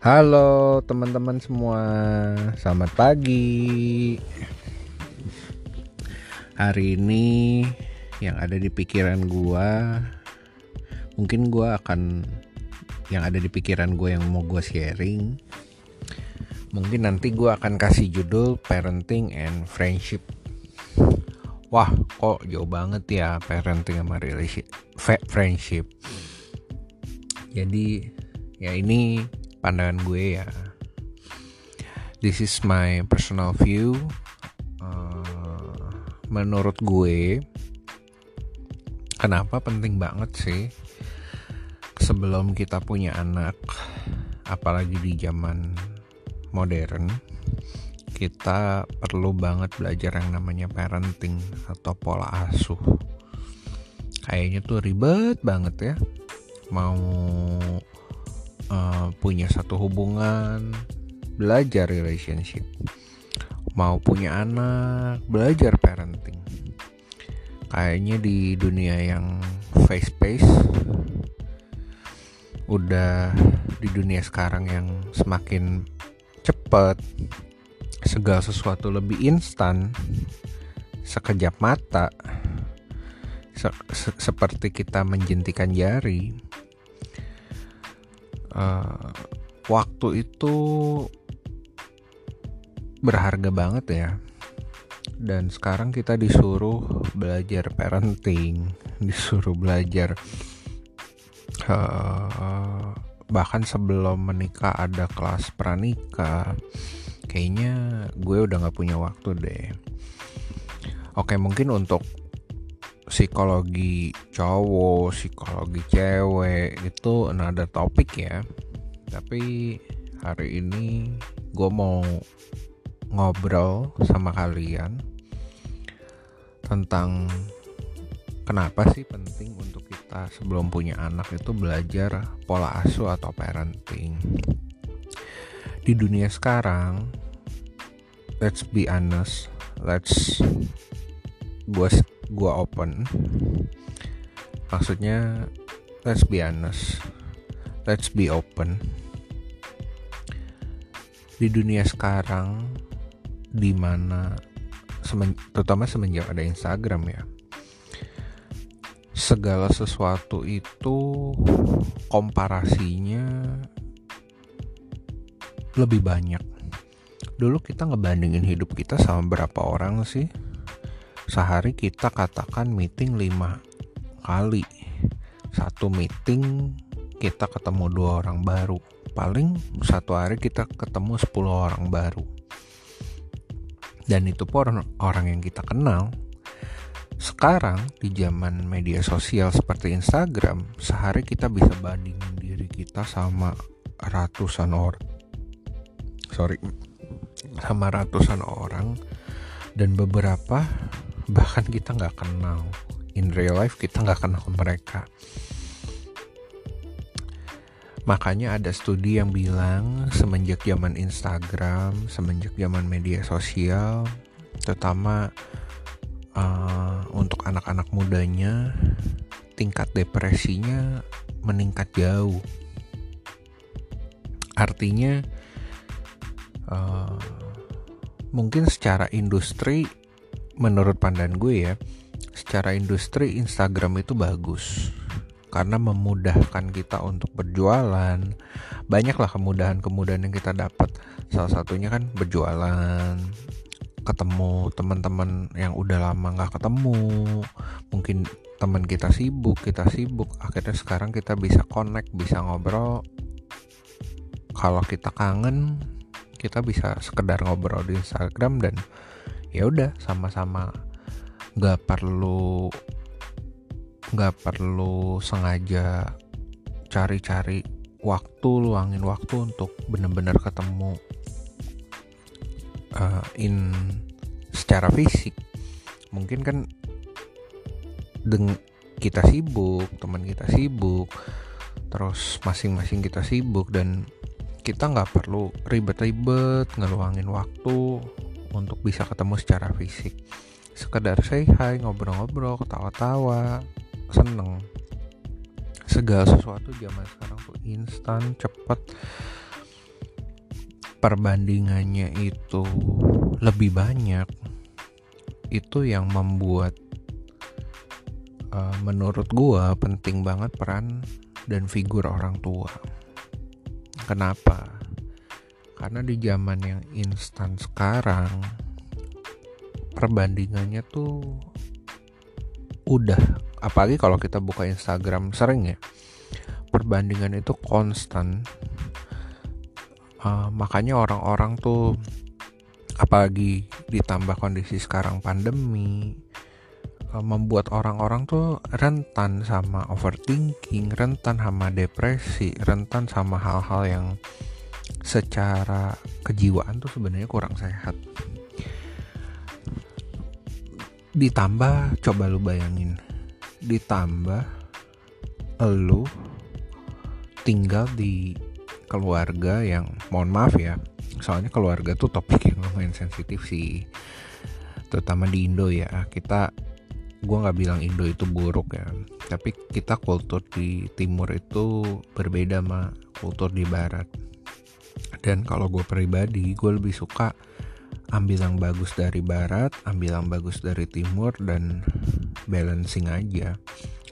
Halo teman-teman semua, selamat pagi. Hari ini yang ada di pikiran gua, mungkin gua akan yang ada di pikiran gue yang mau gue sharing. Mungkin nanti gua akan kasih judul parenting and friendship. Wah, kok jauh banget ya parenting sama relationship, friendship. Jadi ya ini pandangan gue ya. This is my personal view. Uh, menurut gue kenapa penting banget sih sebelum kita punya anak apalagi di zaman modern kita perlu banget belajar yang namanya parenting atau pola asuh. Kayaknya tuh ribet banget ya. Mau uh, punya satu hubungan belajar relationship. Mau punya anak belajar parenting. Kayaknya di dunia yang face pace udah di dunia sekarang yang semakin cepat segala sesuatu lebih instan sekejap mata se se seperti kita menjentikan jari uh, waktu itu berharga banget ya. Dan sekarang kita disuruh belajar parenting disuruh belajar uh, bahkan sebelum menikah ada kelas pranikah. Kayaknya gue udah nggak punya waktu deh. Oke mungkin untuk psikologi cowok, psikologi cewek itu ada topik ya. Tapi hari ini gue mau ngobrol sama kalian tentang kenapa sih penting untuk kita sebelum punya anak itu belajar pola asuh atau parenting. Di dunia sekarang, let's be honest, let's gue gua open. Maksudnya let's be honest. Let's be open. Di dunia sekarang di mana semen, terutama semenjak ada Instagram ya segala sesuatu itu komparasinya lebih banyak. Dulu kita ngebandingin hidup kita sama berapa orang sih sehari kita katakan meeting 5 kali. Satu meeting kita ketemu dua orang baru. Paling satu hari kita ketemu 10 orang baru. Dan itu pun orang yang kita kenal. Sekarang di zaman media sosial seperti Instagram sehari kita bisa bandingin diri kita sama ratusan orang sorry sama ratusan orang. Dan beberapa bahkan kita nggak kenal. In real life kita nggak kenal mereka. Makanya ada studi yang bilang semenjak zaman Instagram semenjak zaman media sosial terutama uh, untuk anak-anak mudanya tingkat depresinya meningkat jauh. Artinya uh, mungkin secara industri menurut pandangan gue ya secara industri Instagram itu bagus. Karena memudahkan kita untuk berjualan. Banyaklah kemudahan-kemudahan yang kita dapat. Salah satunya kan berjualan ketemu teman-teman yang udah lama nggak ketemu. Mungkin teman kita sibuk kita sibuk. Akhirnya sekarang kita bisa connect bisa ngobrol. Kalau kita kangen kita bisa sekedar ngobrol di Instagram dan ya udah sama-sama nggak perlu nggak perlu sengaja cari-cari waktu luangin waktu untuk bener-bener ketemu uh, in secara fisik. Mungkin kan deng kita sibuk teman kita sibuk terus masing-masing kita sibuk dan kita nggak perlu ribet-ribet ngeluangin waktu untuk bisa ketemu secara fisik. Sekedar say hi ngobrol-ngobrol ketawa-tawa seneng. Segala sesuatu zaman sekarang tuh instan cepet. Perbandingannya itu lebih banyak itu yang membuat uh, menurut gua penting banget peran dan figur orang tua. Kenapa karena di zaman yang instan sekarang perbandingannya tuh udah apalagi kalau kita buka Instagram sering ya perbandingan itu konstan. Uh, makanya orang-orang tuh apalagi ditambah kondisi sekarang pandemi uh, membuat orang-orang tuh rentan sama overthinking rentan sama depresi rentan sama hal-hal yang secara kejiwaan tuh sebenarnya kurang sehat. Ditambah coba lu bayangin ditambah lu tinggal di keluarga yang mohon maaf ya soalnya keluarga tuh topik yang lumayan sensitif sih terutama di Indo ya. Kita gue nggak bilang Indo itu buruk ya tapi kita kultur di timur itu berbeda sama kultur di barat dan kalau gue pribadi gue lebih suka ambil yang bagus dari barat ambil yang bagus dari timur dan balancing aja.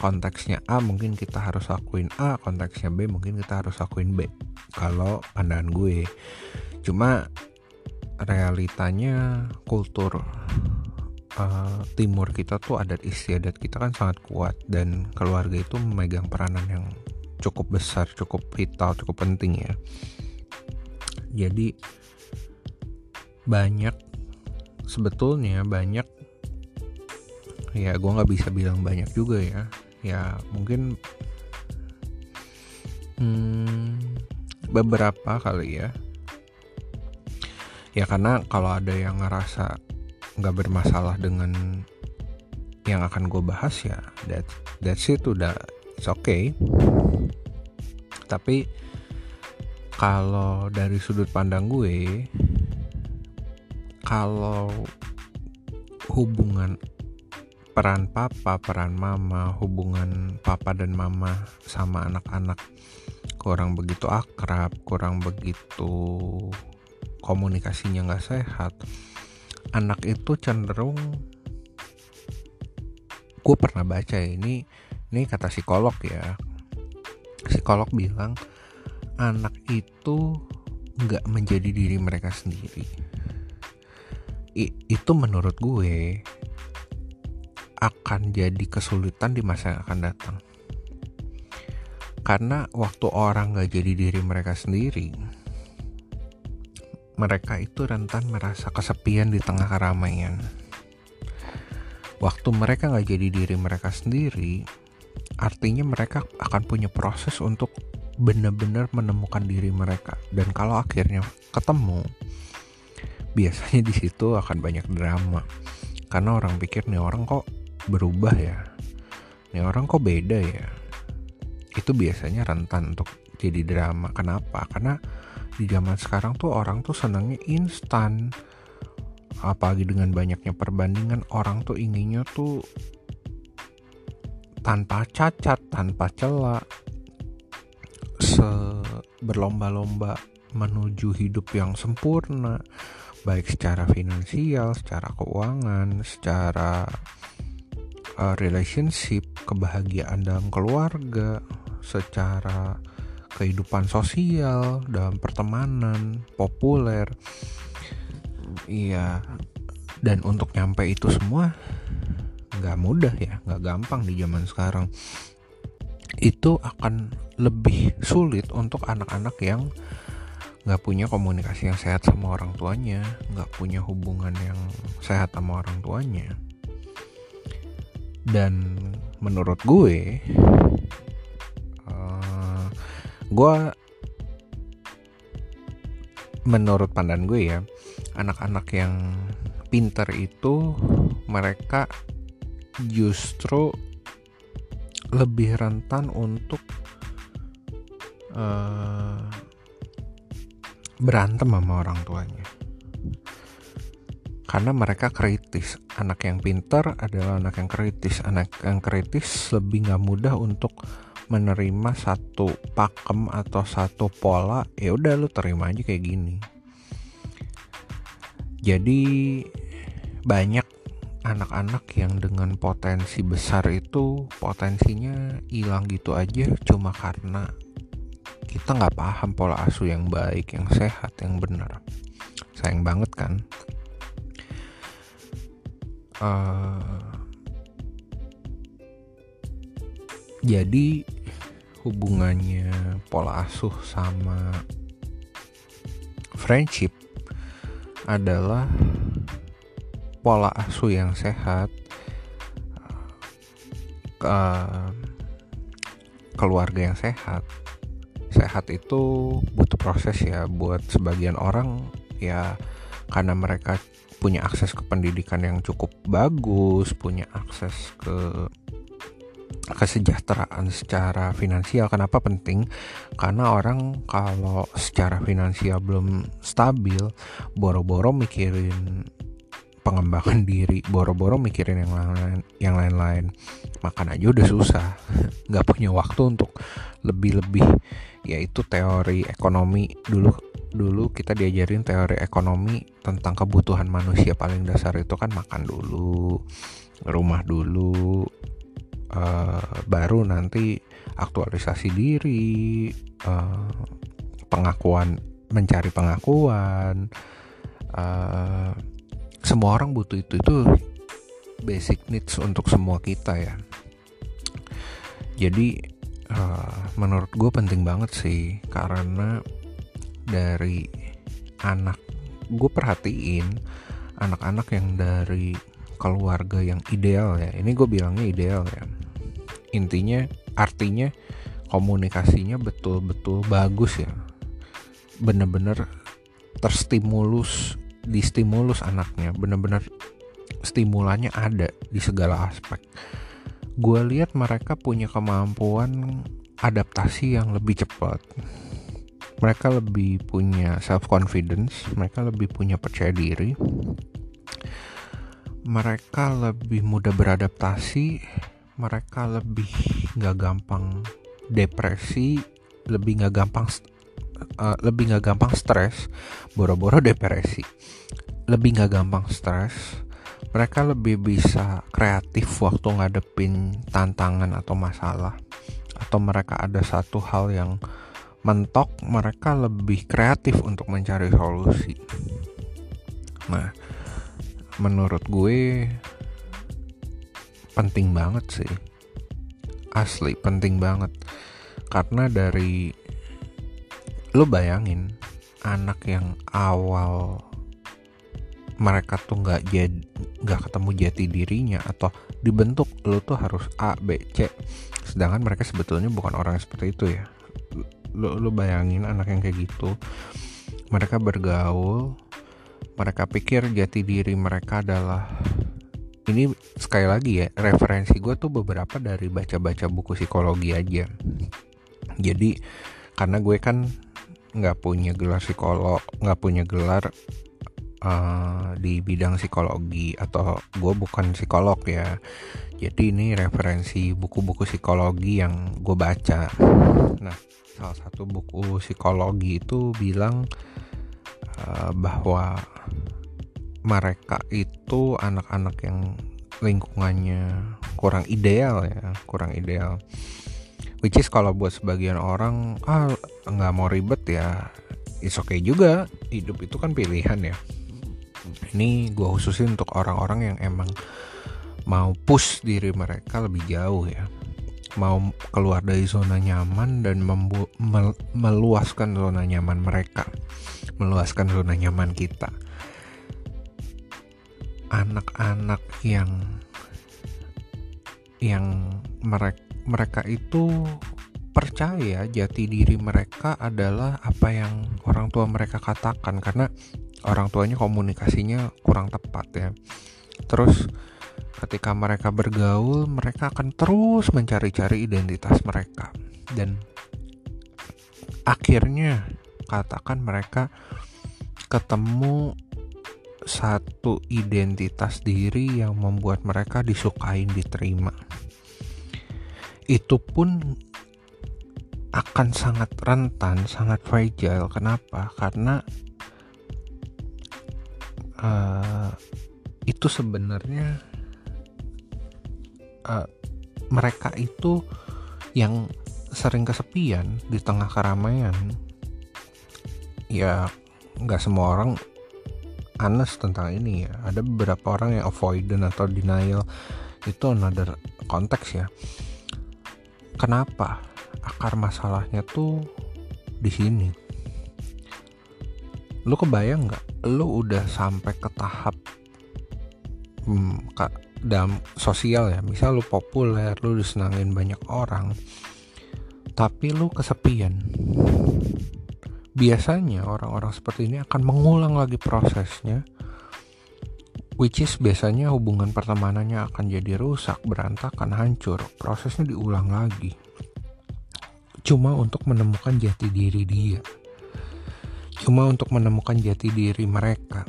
Konteksnya A mungkin kita harus lakuin A konteksnya B mungkin kita harus lakuin B. Kalau pandangan gue. Cuma realitanya kultur uh, timur kita tuh adat istiadat kita kan sangat kuat dan keluarga itu memegang peranan yang cukup besar cukup vital cukup penting ya jadi banyak sebetulnya banyak ya gue nggak bisa bilang banyak juga ya. Ya mungkin hmm, beberapa kali ya. Ya karena kalau ada yang ngerasa nggak bermasalah dengan yang akan gue bahas ya that that's it udah it's okay. Tapi kalau dari sudut pandang gue kalau hubungan peran papa, peran mama, hubungan papa dan mama sama anak-anak kurang begitu akrab, kurang begitu komunikasinya nggak sehat, anak itu cenderung gue pernah baca ya, ini ini kata psikolog ya. Psikolog bilang anak itu nggak menjadi diri mereka sendiri I, itu menurut gue akan jadi kesulitan di masa yang akan datang. Karena waktu orang gak jadi diri mereka sendiri, mereka itu rentan merasa kesepian di tengah keramaian. Waktu mereka gak jadi diri mereka sendiri, artinya mereka akan punya proses untuk benar-benar menemukan diri mereka. Dan kalau akhirnya ketemu, biasanya di situ akan banyak drama. Karena orang pikir nih orang kok berubah ya? Ini orang kok beda ya? Itu biasanya rentan untuk jadi drama. Kenapa? Karena di zaman sekarang tuh orang tuh senangnya instan. Apalagi dengan banyaknya perbandingan orang tuh inginnya tuh tanpa cacat tanpa celah berlomba-lomba menuju hidup yang sempurna baik secara finansial, secara keuangan, secara uh, relationship, kebahagiaan dalam keluarga, secara kehidupan sosial, dalam pertemanan, populer. Iya, dan untuk nyampe itu semua nggak mudah ya, nggak gampang di zaman sekarang. Itu akan lebih sulit untuk anak-anak yang nggak punya komunikasi yang sehat sama orang tuanya, nggak punya hubungan yang sehat sama orang tuanya. Dan menurut gue uh, gue menurut pandangan gue ya anak-anak yang pinter itu mereka justru lebih rentan untuk uh, berantem sama orang tuanya. Karena mereka kritis. Anak yang pintar adalah anak yang kritis. Anak yang kritis lebih nggak mudah untuk menerima satu pakem atau satu pola ya udah lu terima aja kayak gini. Jadi banyak anak-anak yang dengan potensi besar itu potensinya hilang gitu aja cuma karena kita nggak paham pola asuh yang baik yang sehat yang benar. Sayang banget kan? Uh, jadi hubungannya pola asuh sama friendship adalah pola asuh yang sehat uh, keluarga yang sehat. Sehat itu butuh proses ya buat sebagian orang ya karena mereka punya akses ke pendidikan yang cukup bagus punya akses ke kesejahteraan secara finansial. Kenapa penting? Karena orang kalau secara finansial belum stabil boro-boro mikirin pengembangan diri boro-boro mikirin yang lain yang lain-lain. Makan aja udah susah. Nggak punya waktu untuk lebih-lebih yaitu teori ekonomi. Dulu dulu kita diajarin teori ekonomi tentang kebutuhan manusia paling dasar itu kan makan dulu rumah dulu uh, baru nanti aktualisasi diri uh, pengakuan mencari pengakuan uh, semua orang butuh itu. Itu basic needs untuk semua kita ya. Jadi uh, menurut gue penting banget sih. Karena dari anak gue perhatiin anak-anak yang dari keluarga yang ideal ya. Ini gue bilangnya ideal ya. Intinya artinya komunikasinya betul-betul bagus ya. Bener-bener terstimulus distimulus anaknya bener-bener stimulannya ada di segala aspek. Gue lihat mereka punya kemampuan adaptasi yang lebih cepat. Mereka lebih punya self confidence mereka lebih punya percaya diri. Mereka lebih mudah beradaptasi mereka lebih nggak gampang depresi lebih nggak gampang uh, lebih nggak gampang stres boro-boro depresi. Lebih nggak gampang stres mereka lebih bisa kreatif waktu ngadepin tantangan atau masalah. Atau mereka ada satu hal yang mentok mereka lebih kreatif untuk mencari solusi. Nah menurut gue penting banget sih. Asli penting banget. Karena dari lo bayangin anak yang awal mereka tuh nggak jadi nggak ketemu jati dirinya atau dibentuk lo tuh harus A B C. Sedangkan mereka sebetulnya bukan orang seperti itu ya. Lo lo bayangin anak yang kayak gitu mereka bergaul mereka pikir jati diri mereka adalah ini sekali lagi ya referensi gue tuh beberapa dari baca-baca buku psikologi aja. Jadi karena gue kan nggak punya gelar psikolog nggak punya gelar uh, di bidang psikologi atau gue bukan psikolog ya. Jadi ini referensi buku-buku psikologi yang gue baca. Nah salah satu buku psikologi itu bilang uh, bahwa mereka itu anak-anak yang lingkungannya kurang ideal ya kurang ideal. Which is kalau buat sebagian orang ah nggak mau ribet ya is okay juga. Hidup itu kan pilihan ya. Ini gue khususin untuk orang-orang yang emang mau push diri mereka lebih jauh ya. Mau keluar dari zona nyaman dan membu- mel- meluaskan zona nyaman mereka. Meluaskan zona nyaman kita. Anak-anak yang yang mereka mereka itu percaya jati diri mereka adalah apa yang orang tua mereka katakan. Karena orang tuanya komunikasinya kurang tepat ya. Terus ketika mereka bergaul, mereka akan terus mencari-cari identitas mereka. Dan akhirnya katakan mereka ketemu satu identitas diri yang membuat mereka disukain diterima. Itu pun akan sangat rentan sangat fragile. Kenapa? Karena uh, itu sebenarnya uh, mereka itu yang sering kesepian di tengah keramaian. Ya nggak semua orang honest tentang ini ya. Ada beberapa orang yang avoidant atau denial. Itu another konteks ya. Kenapa akar masalahnya tuh di sini. Lu kebayang nggak? Lu udah sampai ke tahap hmm, kak dalam sosial ya. Misal lu populer lu disenangin banyak orang tapi lu kesepian. Biasanya orang-orang seperti ini akan mengulang lagi prosesnya which is biasanya hubungan pertemanannya akan jadi rusak berantakan hancur. Prosesnya diulang lagi cuma untuk menemukan jati diri dia cuma untuk menemukan jati diri mereka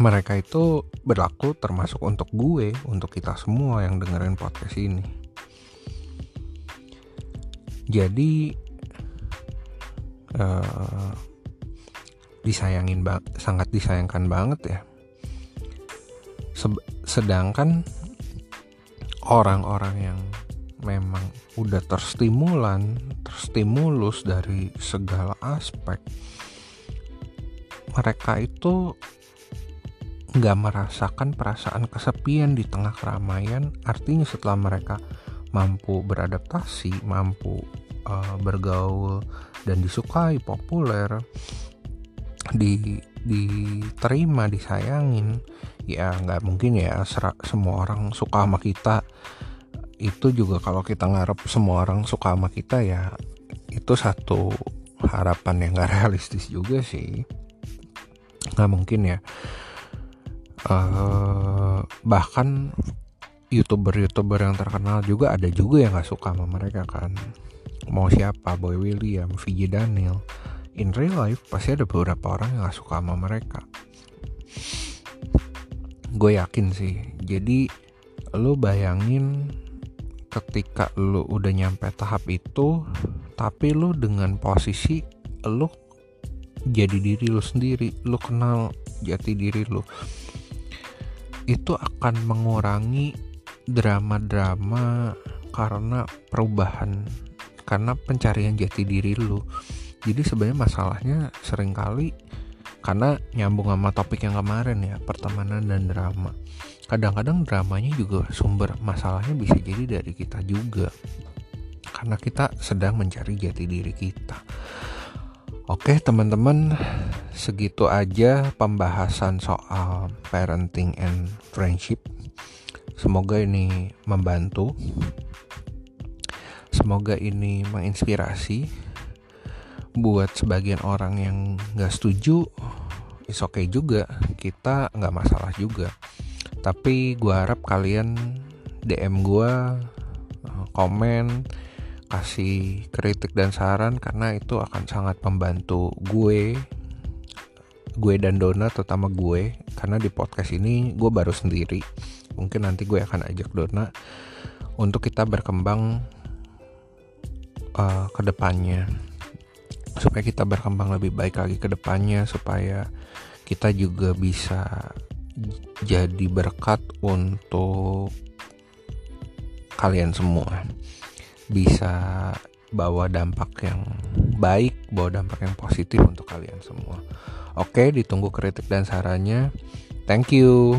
mereka itu berlaku termasuk untuk gue, untuk kita semua yang dengerin podcast ini. Jadi uh, disayangin bang, sangat disayangkan banget ya. sedangkan orang-orang yang memang udah terstimulan, terstimulus dari segala aspek, mereka itu nggak merasakan perasaan kesepian di tengah keramaian. Artinya setelah mereka mampu beradaptasi mampu uh, bergaul dan disukai populer di diterima disayangin ya nggak mungkin ya semua orang suka sama kita itu juga kalau kita ngarep semua orang suka sama kita ya itu satu harapan yang gak realistis juga sih. Nggak mungkin ya. Uh, bahkan youtuber-youtuber yang terkenal juga ada juga yang gak suka sama mereka kan. Mau siapa? Boy William, VJ Daniel. In real life pasti ada beberapa orang yang gak suka sama mereka. Gue yakin sih. Jadi lu bayangin ketika lu udah nyampe tahap itu tapi lu dengan posisi lu jadi diri lu sendiri lu kenal jati diri lu itu akan mengurangi drama-drama karena perubahan karena pencarian jati diri lu. Jadi sebenarnya masalahnya sering kali karena nyambung sama topik yang kemarin ya pertemanan dan drama kadang-kadang dramanya juga sumber masalahnya bisa jadi dari kita juga. Karena kita sedang mencari jati diri kita. Oke teman-teman segitu aja pembahasan soal parenting and friendship. Semoga ini membantu. Semoga ini menginspirasi Buat sebagian orang yang gak setuju Is okay juga. Kita gak masalah juga Tapi gue harap kalian DM gue Komen kasih kritik dan saran karena itu akan sangat membantu gue gue dan Dona terutama gue. Karena di podcast ini gue baru sendiri. Mungkin nanti gue akan ajak Dona untuk kita berkembang uh, ke depannya. Supaya kita berkembang lebih baik lagi ke depannya supaya kita juga bisa jadi berkat untuk kalian semua bisa bawa dampak yang baik, bawa dampak yang positif untuk kalian semua. Oke, ditunggu kritik dan sarannya. Thank you.